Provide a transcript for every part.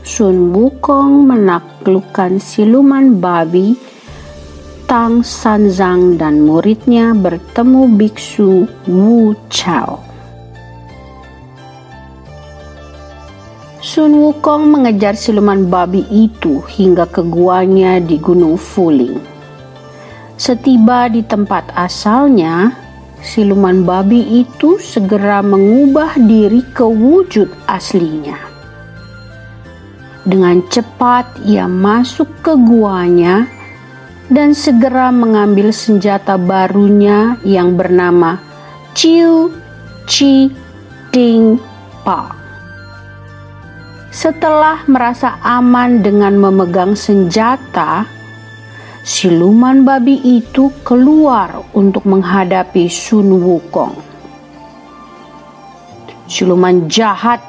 Sun Wukong menaklukkan siluman babi, Tang Sanzang dan muridnya bertemu biksu Wu Chao. Sun Wukong mengejar siluman babi itu hingga ke guanya di Gunung Fuling. Setiba di tempat asalnya, siluman babi itu segera mengubah diri ke wujud aslinya. Dengan cepat ia masuk ke guanya dan segera mengambil senjata barunya yang bernama Chiu Chi Ding Pa. Setelah merasa aman dengan memegang senjata, siluman babi itu keluar untuk menghadapi Sun Wukong. Siluman jahat,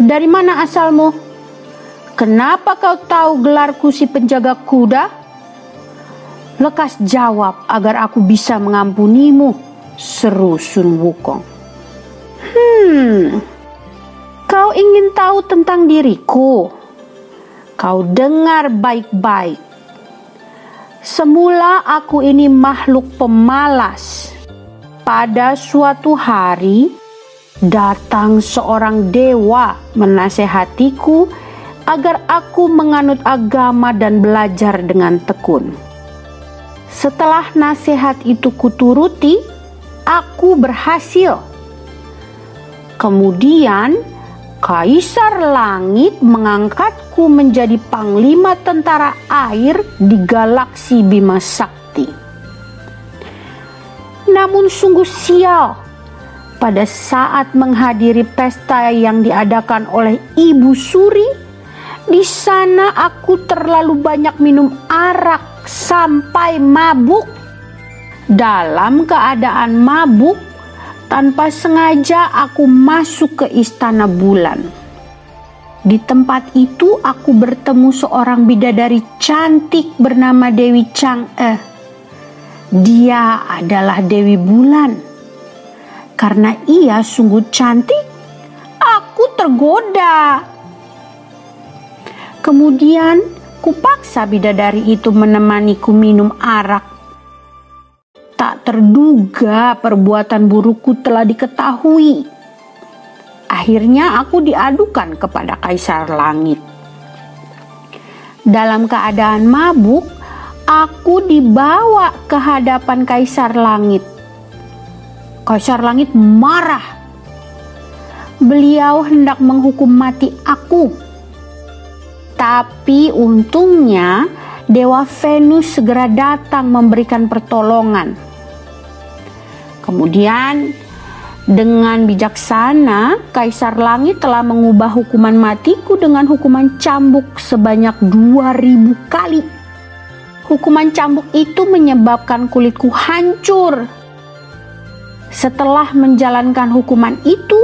dari mana asalmu? Kenapa kau tahu gelarku si penjaga kuda? Lekas jawab agar aku bisa mengampunimu, seru Sun Wukong. Hmm, kau ingin tahu tentang diriku? Kau dengar baik-baik. Semula aku ini makhluk pemalas. Pada suatu hari, datang seorang dewa menasehatiku agar aku menganut agama dan belajar dengan tekun. Setelah nasihat itu kuturuti, aku berhasil. Kemudian, Kaisar Langit mengangkatku menjadi panglima tentara air di galaksi Bima Sakti. Namun sungguh sial, pada saat menghadiri pesta yang diadakan oleh Ibu Suri, di sana aku terlalu banyak minum arak sampai mabuk. Dalam keadaan mabuk, tanpa sengaja aku masuk ke istana bulan. Di tempat itu aku bertemu seorang bidadari cantik bernama Dewi Chang'e. Dia adalah Dewi Bulan. Karena ia sungguh cantik, aku tergoda Kemudian kupaksa bidadari itu menemaniku minum arak. Tak terduga perbuatan burukku telah diketahui. Akhirnya aku diadukan kepada Kaisar Langit. Dalam keadaan mabuk, aku dibawa ke hadapan Kaisar Langit. Kaisar Langit marah. Beliau hendak menghukum mati aku tapi untungnya Dewa Venus segera datang memberikan pertolongan. Kemudian dengan bijaksana Kaisar Langit telah mengubah hukuman matiku dengan hukuman cambuk sebanyak 2000 kali. Hukuman cambuk itu menyebabkan kulitku hancur. Setelah menjalankan hukuman itu,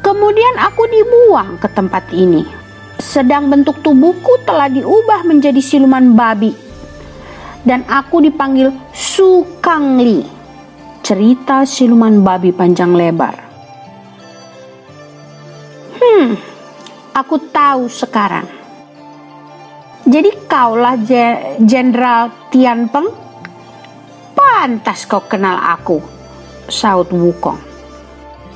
kemudian aku dibuang ke tempat ini sedang bentuk tubuhku telah diubah menjadi siluman babi. Dan aku dipanggil Su Kangli. Cerita siluman babi panjang lebar. Hmm, aku tahu sekarang. Jadi kaulah Jenderal Tianpeng? Pantas kau kenal aku, saut Wukong.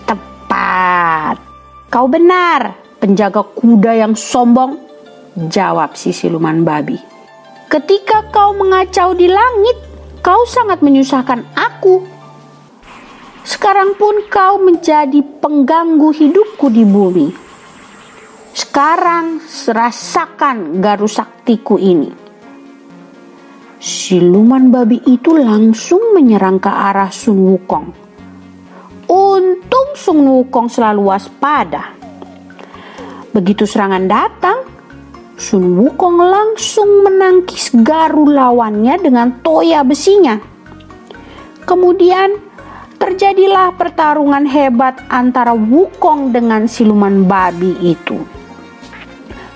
Tepat, kau benar penjaga kuda yang sombong? Jawab si siluman babi. Ketika kau mengacau di langit, kau sangat menyusahkan aku. Sekarang pun kau menjadi pengganggu hidupku di bumi. Sekarang serasakan garu saktiku ini. Siluman babi itu langsung menyerang ke arah Sun Wukong. Untung Sun Wukong selalu waspada. Begitu serangan datang, Sun Wukong langsung menangkis garu lawannya dengan toya besinya. Kemudian terjadilah pertarungan hebat antara Wukong dengan siluman babi itu.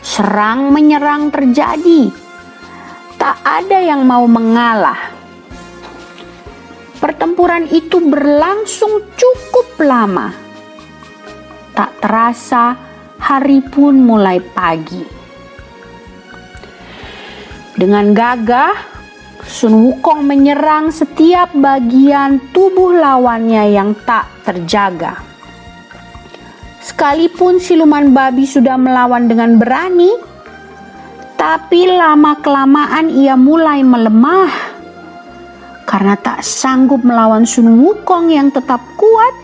Serang menyerang terjadi. Tak ada yang mau mengalah. Pertempuran itu berlangsung cukup lama. Tak terasa hari pun mulai pagi. Dengan gagah, Sun Wukong menyerang setiap bagian tubuh lawannya yang tak terjaga. Sekalipun siluman babi sudah melawan dengan berani, tapi lama-kelamaan ia mulai melemah karena tak sanggup melawan Sun Wukong yang tetap kuat.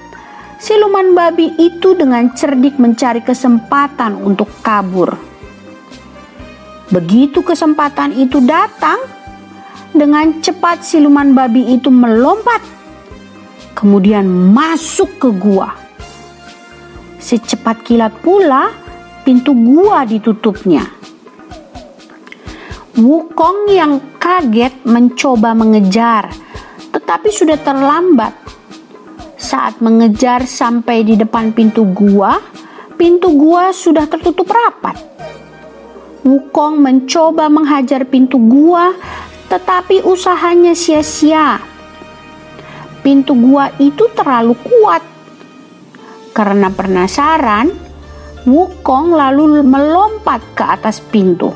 Siluman babi itu dengan cerdik mencari kesempatan untuk kabur. Begitu kesempatan itu datang, dengan cepat siluman babi itu melompat, kemudian masuk ke gua. Secepat kilat pula, pintu gua ditutupnya. Wukong yang kaget mencoba mengejar, tetapi sudah terlambat. Saat mengejar sampai di depan pintu gua, pintu gua sudah tertutup rapat. Wukong mencoba menghajar pintu gua, tetapi usahanya sia-sia. Pintu gua itu terlalu kuat. Karena penasaran, Wukong lalu melompat ke atas pintu.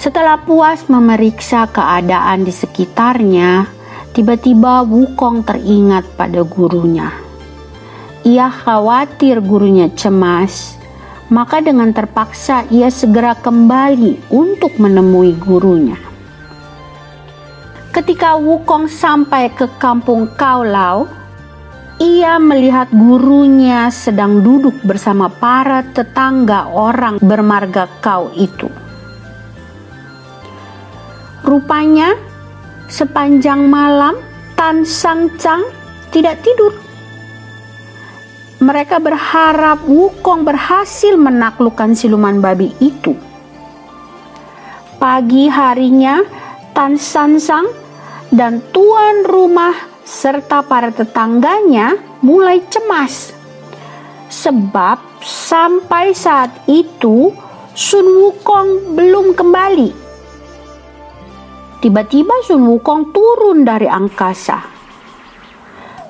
Setelah puas memeriksa keadaan di sekitarnya, tiba-tiba Wukong teringat pada gurunya. Ia khawatir gurunya cemas maka dengan terpaksa ia segera kembali untuk menemui gurunya. Ketika Wukong sampai ke kampung Kaulau, ia melihat gurunya sedang duduk bersama para tetangga orang bermarga kau itu. Rupanya, sepanjang malam Tan Sang Chang tidak tidur mereka berharap Wukong berhasil menaklukkan siluman babi itu. Pagi harinya, Tan San Sang dan tuan rumah serta para tetangganya mulai cemas. Sebab sampai saat itu Sun Wukong belum kembali. Tiba-tiba Sun Wukong turun dari angkasa.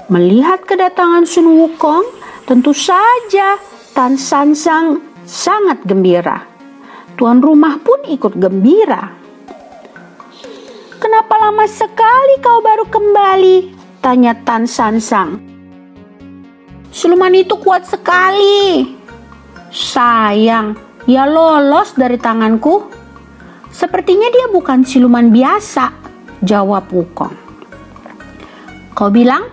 Melihat kedatangan Sun Wukong, Tentu saja Tan San Sang sangat gembira. Tuan rumah pun ikut gembira. Kenapa lama sekali kau baru kembali? Tanya Tan San Sang. Siluman itu kuat sekali. Sayang, ia lolos dari tanganku. Sepertinya dia bukan siluman biasa, jawab Wukong. Kau bilang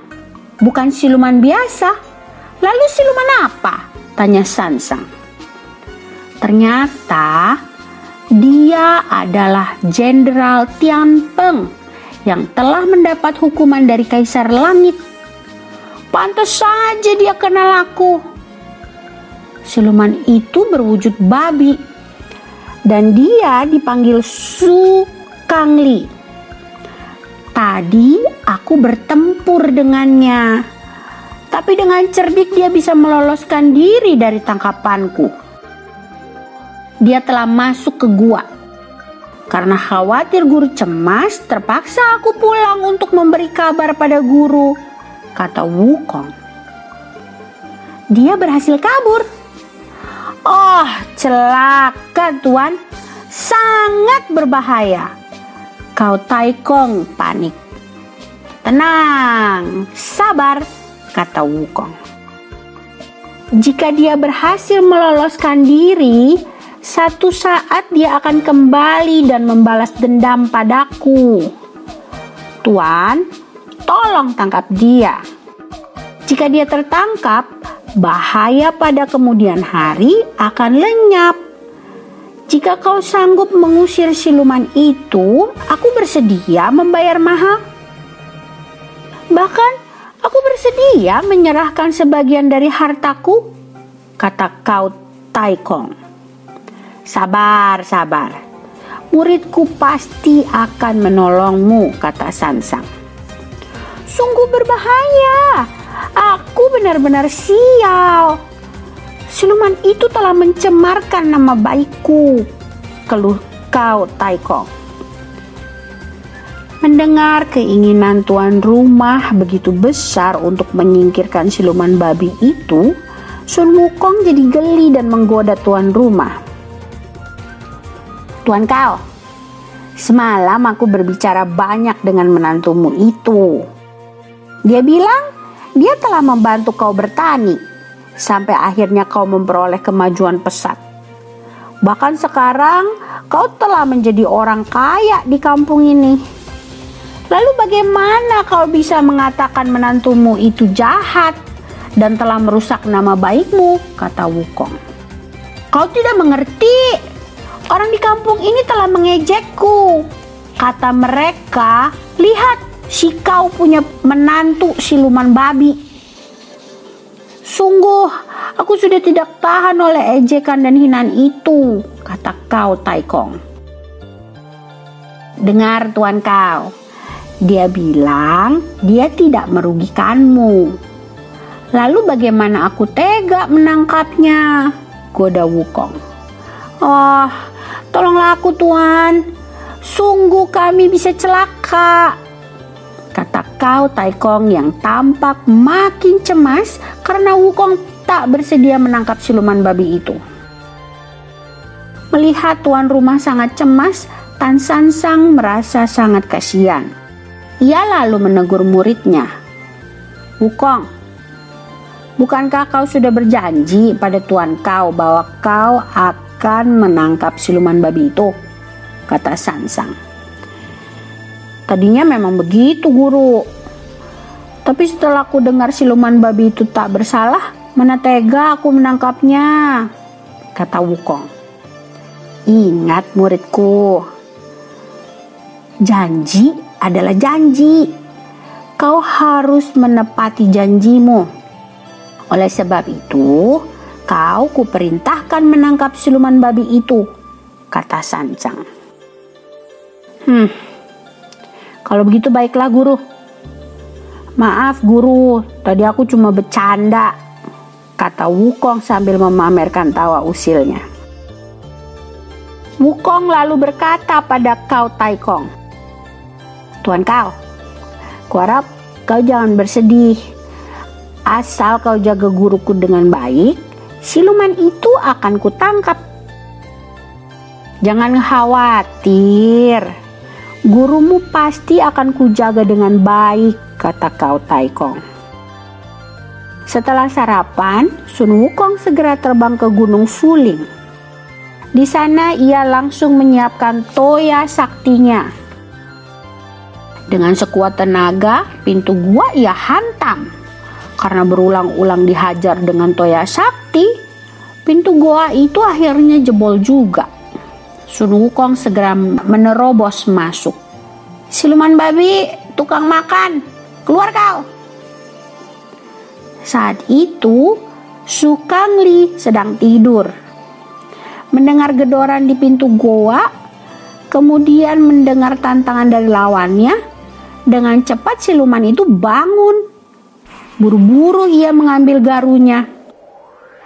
bukan siluman biasa, Lalu siluman apa? Tanya Sansang. Ternyata dia adalah Jenderal Tian Peng yang telah mendapat hukuman dari Kaisar Langit. Pantas saja dia kenal aku. Siluman itu berwujud babi dan dia dipanggil Su Kangli. Tadi aku bertempur dengannya tapi dengan cerdik dia bisa meloloskan diri dari tangkapanku. Dia telah masuk ke gua. Karena khawatir guru cemas, terpaksa aku pulang untuk memberi kabar pada guru, kata Wukong. Dia berhasil kabur. Oh, celaka tuan. Sangat berbahaya. Kau Taikong panik. Tenang, sabar kata Wukong. Jika dia berhasil meloloskan diri, satu saat dia akan kembali dan membalas dendam padaku. Tuan, tolong tangkap dia. Jika dia tertangkap, bahaya pada kemudian hari akan lenyap. Jika kau sanggup mengusir siluman itu, aku bersedia membayar mahal. Bahkan Aku bersedia menyerahkan sebagian dari hartaku, kata kau Taikong. Sabar, sabar. Muridku pasti akan menolongmu, kata Sansang. Sungguh berbahaya. Aku benar-benar sial. Siluman itu telah mencemarkan nama baikku, keluh kau Taikong. Mendengar keinginan tuan rumah begitu besar untuk menyingkirkan siluman babi itu, Sun Wukong jadi geli dan menggoda tuan rumah. Tuan kau, semalam aku berbicara banyak dengan menantumu itu. Dia bilang dia telah membantu kau bertani sampai akhirnya kau memperoleh kemajuan pesat. Bahkan sekarang kau telah menjadi orang kaya di kampung ini. Lalu bagaimana kau bisa mengatakan menantumu itu jahat dan telah merusak nama baikmu, kata Wukong. Kau tidak mengerti. Orang di kampung ini telah mengejekku. Kata mereka, lihat si kau punya menantu siluman babi. Sungguh, aku sudah tidak tahan oleh ejekan dan hinaan itu, kata kau Taikong. Dengar tuan kau, dia bilang dia tidak merugikanmu. Lalu bagaimana aku tega menangkapnya? Goda Wukong. Oh, tolonglah aku tuan. Sungguh kami bisa celaka kau Taikong yang tampak makin cemas karena Wukong tak bersedia menangkap siluman babi itu. Melihat tuan rumah sangat cemas, Tan San Sang merasa sangat kasihan. Ia lalu menegur muridnya. Wukong, bukankah kau sudah berjanji pada tuan kau bahwa kau akan menangkap siluman babi itu? Kata San Sang. Tadinya memang begitu guru. Tapi setelah aku dengar siluman babi itu tak bersalah, mana tega aku menangkapnya, kata Wukong. Ingat muridku, janji adalah janji. Kau harus menepati janjimu. Oleh sebab itu, kau kuperintahkan menangkap siluman babi itu, kata Sancang. Hmm, kalau begitu baiklah guru. Maaf guru, tadi aku cuma bercanda, kata Wukong sambil memamerkan tawa usilnya. Wukong lalu berkata pada Kau Taikong, Tuan kau, kuharap kau jangan bersedih. Asal kau jaga guruku dengan baik, siluman itu akan kutangkap. Jangan khawatir, Gurumu pasti akan kujaga dengan baik, kata kau Taikong. Setelah sarapan, Sun Wukong segera terbang ke Gunung Suling. Di sana ia langsung menyiapkan toya saktinya. Dengan sekuat tenaga, pintu gua ia hantam. Karena berulang-ulang dihajar dengan toya sakti, pintu gua itu akhirnya jebol juga. Sun Wukong segera menerobos masuk. Siluman babi, tukang makan, keluar kau. Saat itu, Su Kangli sedang tidur. Mendengar gedoran di pintu goa, kemudian mendengar tantangan dari lawannya, dengan cepat siluman itu bangun. Buru-buru ia mengambil garunya,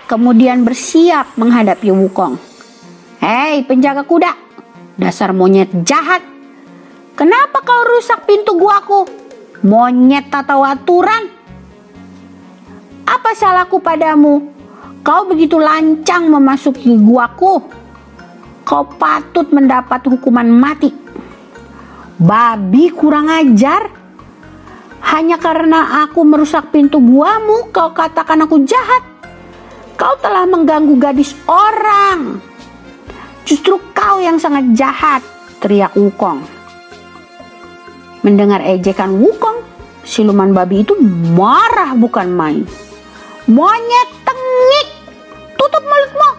kemudian bersiap menghadapi Wukong. Hei penjaga kuda, dasar monyet jahat. Kenapa kau rusak pintu guaku? Monyet tak tahu aturan. Apa salahku padamu? Kau begitu lancang memasuki guaku. Kau patut mendapat hukuman mati. Babi kurang ajar. Hanya karena aku merusak pintu guamu, kau katakan aku jahat. Kau telah mengganggu gadis orang. Justru kau yang sangat jahat, teriak Wukong. Mendengar ejekan Wukong, siluman babi itu marah bukan main. Monyet tengik, tutup mulutmu.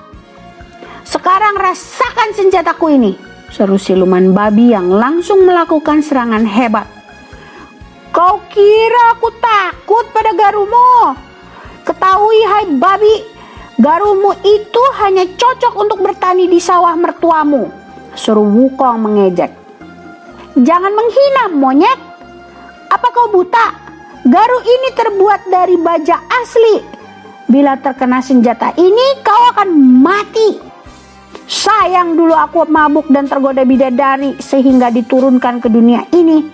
Sekarang rasakan senjataku ini, seru siluman babi yang langsung melakukan serangan hebat. Kau kira aku takut pada garumu? Ketahui hai babi, Garumu itu hanya cocok untuk bertani di sawah mertuamu. Suruh Wukong mengejek. Jangan menghina monyet. Apa kau buta? Garu ini terbuat dari baja asli. Bila terkena senjata ini, kau akan mati. Sayang dulu aku mabuk dan tergoda bidadari sehingga diturunkan ke dunia ini.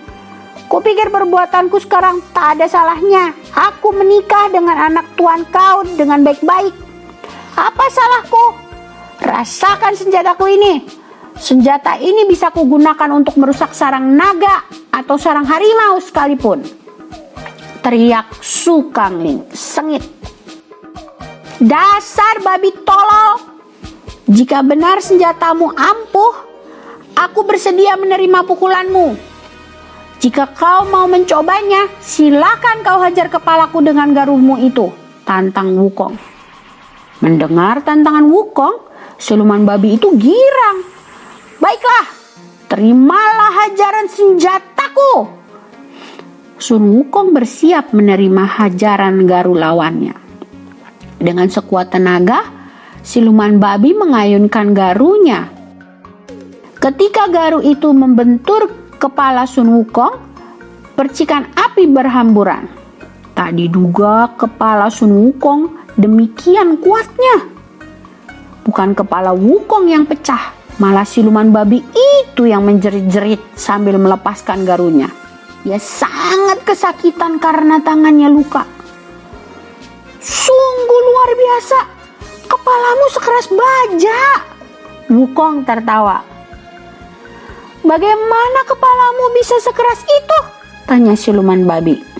Kupikir perbuatanku sekarang tak ada salahnya. Aku menikah dengan anak tuan kau dengan baik-baik. Apa salahku? Rasakan senjataku ini. Senjata ini bisa kugunakan untuk merusak sarang naga atau sarang harimau sekalipun. Teriak Sukangling sengit. Dasar babi tolol. Jika benar senjatamu ampuh, aku bersedia menerima pukulanmu. Jika kau mau mencobanya, silakan kau hajar kepalaku dengan garumu itu, tantang Wukong. Mendengar tantangan Wukong, siluman babi itu girang Baiklah, terimalah hajaran senjataku. Sun Wukong bersiap menerima hajaran garu lawannya. Dengan sekuat tenaga, siluman babi mengayunkan garunya. Ketika garu itu membentur kepala Sun Wukong, percikan api berhamburan. Tak diduga kepala Sun Wukong demikian kuatnya. Bukan kepala Wukong yang pecah, Malah siluman babi itu yang menjerit-jerit sambil melepaskan garunya. Dia sangat kesakitan karena tangannya luka. Sungguh luar biasa, kepalamu sekeras baja. Wukong tertawa. Bagaimana kepalamu bisa sekeras itu? Tanya siluman babi.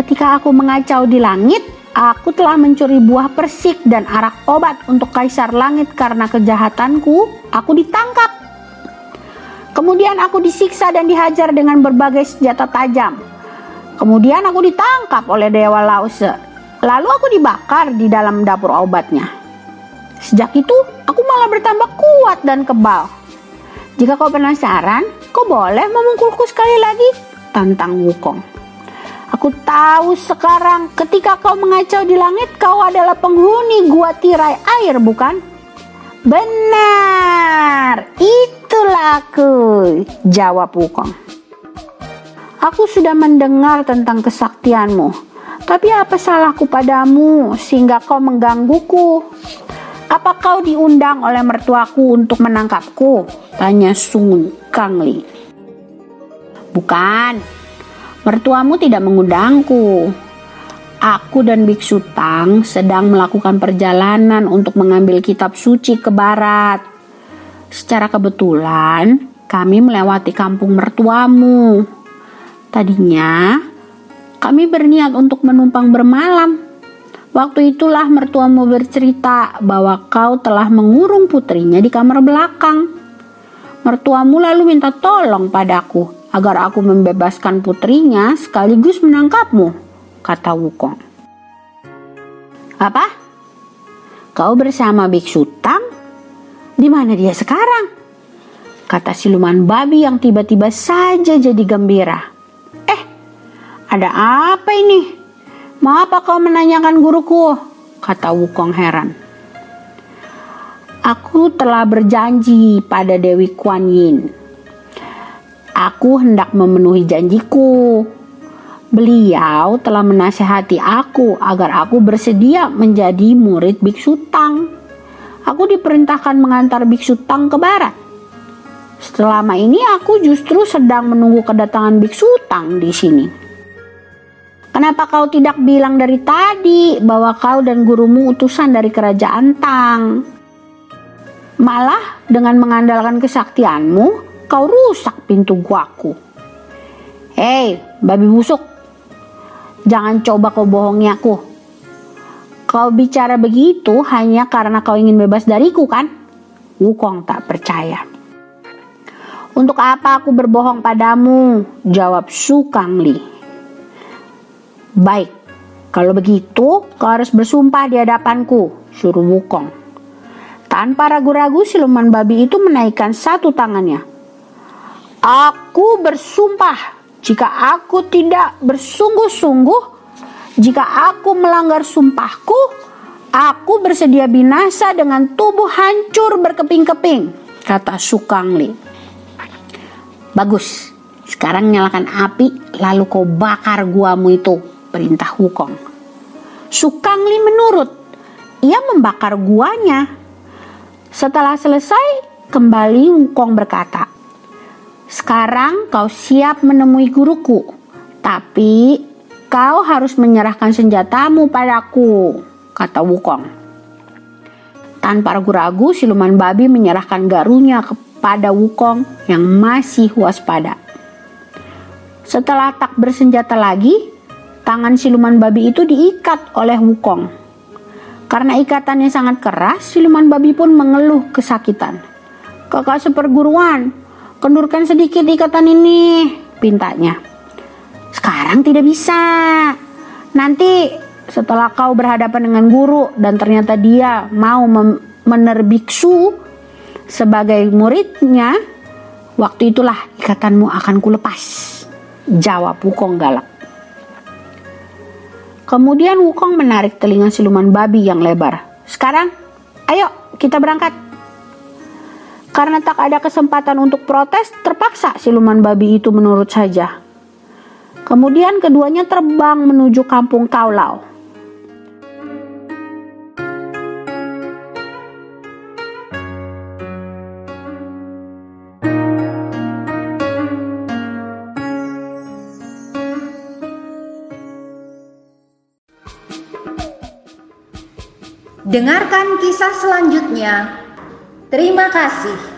Ketika aku mengacau di langit, Aku telah mencuri buah persik dan arak obat untuk kaisar langit karena kejahatanku. Aku ditangkap. Kemudian aku disiksa dan dihajar dengan berbagai senjata tajam. Kemudian aku ditangkap oleh Dewa Lause. Lalu aku dibakar di dalam dapur obatnya. Sejak itu, aku malah bertambah kuat dan kebal. Jika kau penasaran, kau boleh memungkulku sekali lagi, tantang Wukong. Aku tahu sekarang ketika kau mengacau di langit kau adalah penghuni gua tirai air bukan? Benar, itulah aku, jawab Wukong. Aku sudah mendengar tentang kesaktianmu, tapi apa salahku padamu sehingga kau menggangguku? Apa kau diundang oleh mertuaku untuk menangkapku? Tanya Sun Kangli. Bukan, Mertuamu tidak mengundangku. Aku dan Biksu Tang sedang melakukan perjalanan untuk mengambil kitab suci ke barat. Secara kebetulan, kami melewati kampung mertuamu. Tadinya, kami berniat untuk menumpang bermalam. Waktu itulah mertuamu bercerita bahwa kau telah mengurung putrinya di kamar belakang. Mertuamu lalu minta tolong padaku agar aku membebaskan putrinya sekaligus menangkapmu, kata Wukong. Apa? Kau bersama Biksu Tang? Di mana dia sekarang? Kata siluman babi yang tiba-tiba saja jadi gembira. Eh, ada apa ini? Mengapa kau menanyakan guruku? Kata Wukong heran. Aku telah berjanji pada Dewi Kuan Yin Aku hendak memenuhi janjiku. Beliau telah menasehati aku agar aku bersedia menjadi murid Biksu Tang. Aku diperintahkan mengantar Biksu Tang ke barat. Selama ini aku justru sedang menunggu kedatangan Biksu Tang di sini. Kenapa kau tidak bilang dari tadi bahwa kau dan gurumu utusan dari kerajaan Tang? Malah dengan mengandalkan kesaktianmu, kau rusak pintu guaku. Hei, babi busuk. Jangan coba kau bohongi aku. Kau bicara begitu hanya karena kau ingin bebas dariku kan? Wukong tak percaya. Untuk apa aku berbohong padamu? Jawab Su Kangli. Baik, kalau begitu kau harus bersumpah di hadapanku, suruh Wukong. Tanpa ragu-ragu siluman babi itu menaikkan satu tangannya. Aku bersumpah jika aku tidak bersungguh-sungguh, jika aku melanggar sumpahku, Aku bersedia binasa dengan tubuh hancur berkeping-keping, kata Sukangli. Bagus, sekarang nyalakan api lalu kau bakar guamu itu, perintah Wukong. Sukangli menurut. Ia membakar guanya. Setelah selesai, kembali Wukong berkata, Sekarang kau siap menemui guruku, tapi kau harus menyerahkan senjatamu padaku kata Wukong. Tanpa ragu-ragu, siluman babi menyerahkan garunya kepada Wukong yang masih waspada. Setelah tak bersenjata lagi, tangan siluman babi itu diikat oleh Wukong. Karena ikatannya sangat keras, siluman babi pun mengeluh kesakitan. Kakak seperguruan, kendurkan sedikit ikatan ini, pintanya. Sekarang tidak bisa. Nanti setelah kau berhadapan dengan guru dan ternyata dia mau menerbiksu sebagai muridnya, waktu itulah ikatanmu akan kulepas. Jawab Wukong galak. Kemudian Wukong menarik telinga siluman babi yang lebar. Sekarang, ayo kita berangkat. Karena tak ada kesempatan untuk protes, terpaksa siluman babi itu menurut saja. Kemudian keduanya terbang menuju kampung Taulau. Dengarkan kisah selanjutnya. Terima kasih.